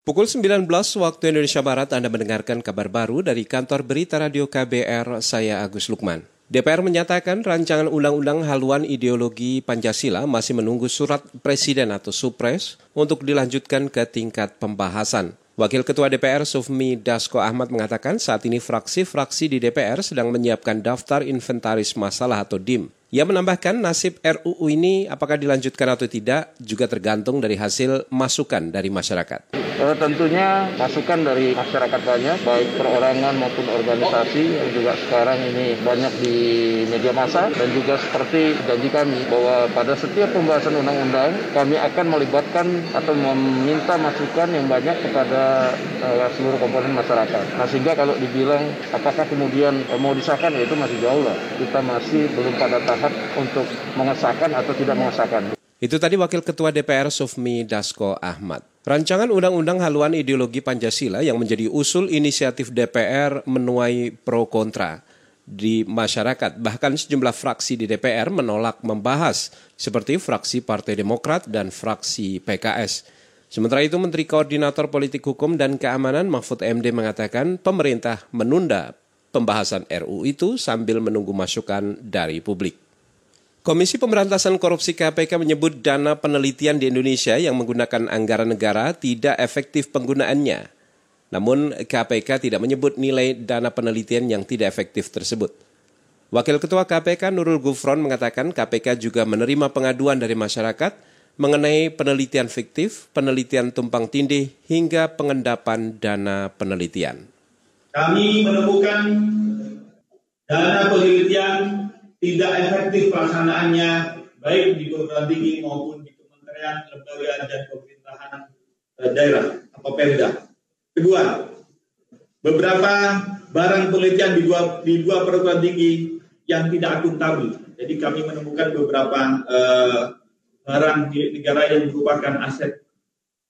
Pukul 19 waktu Indonesia Barat Anda mendengarkan kabar baru dari kantor berita radio KBR, saya Agus Lukman. DPR menyatakan rancangan undang-undang haluan ideologi Pancasila masih menunggu surat presiden atau supres untuk dilanjutkan ke tingkat pembahasan. Wakil Ketua DPR Sufmi Dasko Ahmad mengatakan saat ini fraksi-fraksi di DPR sedang menyiapkan daftar inventaris masalah atau DIM. Ia menambahkan nasib RUU ini apakah dilanjutkan atau tidak juga tergantung dari hasil masukan dari masyarakat. E, tentunya masukan dari masyarakat banyak, baik perorangan maupun organisasi yang juga sekarang ini banyak di media massa dan juga seperti janji kami bahwa pada setiap pembahasan undang-undang kami akan melibatkan atau meminta masukan yang banyak kepada e, seluruh komponen masyarakat. Nah sehingga kalau dibilang apakah kemudian e, mau disahkan ya itu masih jauh lah. Kita masih belum pada tahap untuk mengesahkan atau tidak mengesahkan. Itu tadi Wakil Ketua DPR Sufmi Dasko Ahmad. Rancangan Undang-Undang Haluan Ideologi Pancasila yang menjadi usul inisiatif DPR menuai pro kontra di masyarakat. Bahkan sejumlah fraksi di DPR menolak membahas, seperti fraksi Partai Demokrat dan fraksi PKS. Sementara itu Menteri Koordinator Politik Hukum dan Keamanan Mahfud MD mengatakan pemerintah menunda pembahasan RU itu sambil menunggu masukan dari publik. Komisi Pemberantasan Korupsi KPK menyebut dana penelitian di Indonesia yang menggunakan anggaran negara tidak efektif penggunaannya. Namun KPK tidak menyebut nilai dana penelitian yang tidak efektif tersebut. Wakil Ketua KPK Nurul Gufron mengatakan KPK juga menerima pengaduan dari masyarakat mengenai penelitian fiktif, penelitian tumpang tindih, hingga pengendapan dana penelitian. Kami menemukan dana penelitian tidak efektif pelaksanaannya baik di perguruan tinggi maupun di kementerian, lembaga dan pemerintahan eh, daerah atau Pemda. Kedua, beberapa barang penelitian di dua, di dua perguruan tinggi yang tidak akuntabel. Jadi kami menemukan beberapa uh, barang di negara yang merupakan aset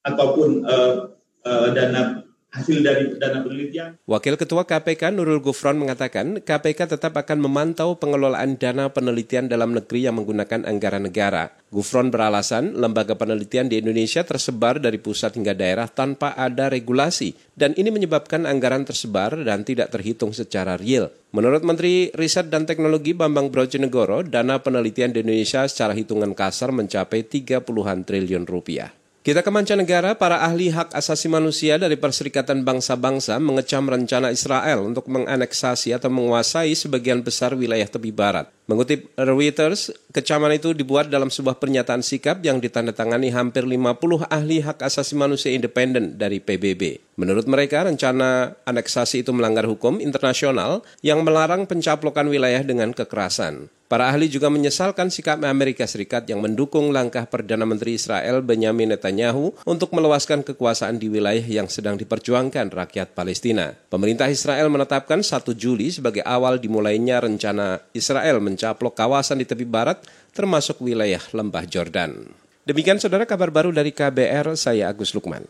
ataupun uh, uh, dana hasil dari dana penelitian. Wakil Ketua KPK Nurul Gufron mengatakan KPK tetap akan memantau pengelolaan dana penelitian dalam negeri yang menggunakan anggaran negara. Gufron beralasan lembaga penelitian di Indonesia tersebar dari pusat hingga daerah tanpa ada regulasi dan ini menyebabkan anggaran tersebar dan tidak terhitung secara real. Menurut Menteri Riset dan Teknologi Bambang Brojonegoro, dana penelitian di Indonesia secara hitungan kasar mencapai 30-an triliun rupiah. Kita ke mancanegara, para ahli hak asasi manusia dari Perserikatan Bangsa-Bangsa mengecam rencana Israel untuk menganeksasi atau menguasai sebagian besar wilayah tepi barat. Mengutip Reuters, kecaman itu dibuat dalam sebuah pernyataan sikap yang ditandatangani hampir 50 ahli hak asasi manusia independen dari PBB. Menurut mereka, rencana aneksasi itu melanggar hukum internasional yang melarang pencaplokan wilayah dengan kekerasan. Para ahli juga menyesalkan sikap Amerika Serikat yang mendukung langkah Perdana Menteri Israel Benjamin Netanyahu untuk melewaskan kekuasaan di wilayah yang sedang diperjuangkan rakyat Palestina. Pemerintah Israel menetapkan 1 Juli sebagai awal dimulainya rencana Israel mencaplok kawasan di tepi barat termasuk wilayah lembah Jordan. Demikian saudara kabar baru dari KBR, saya Agus Lukman.